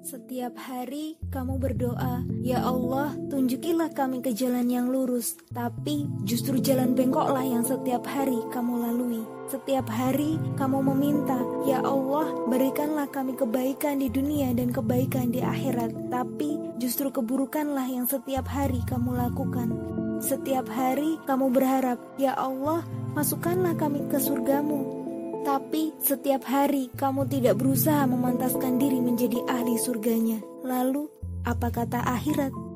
Setiap hari kamu berdoa, "Ya Allah, tunjukilah kami ke jalan yang lurus." Tapi justru jalan bengkoklah yang setiap hari kamu lalui. Setiap hari kamu meminta, "Ya Allah, berikanlah kami kebaikan di dunia dan kebaikan di akhirat." Tapi justru keburukanlah yang setiap hari kamu lakukan. Setiap hari kamu berharap, "Ya Allah, masukkanlah kami ke surgamu." Tapi setiap hari kamu tidak berusaha memantaskan diri menjadi ahli surganya. Lalu, apa kata akhirat?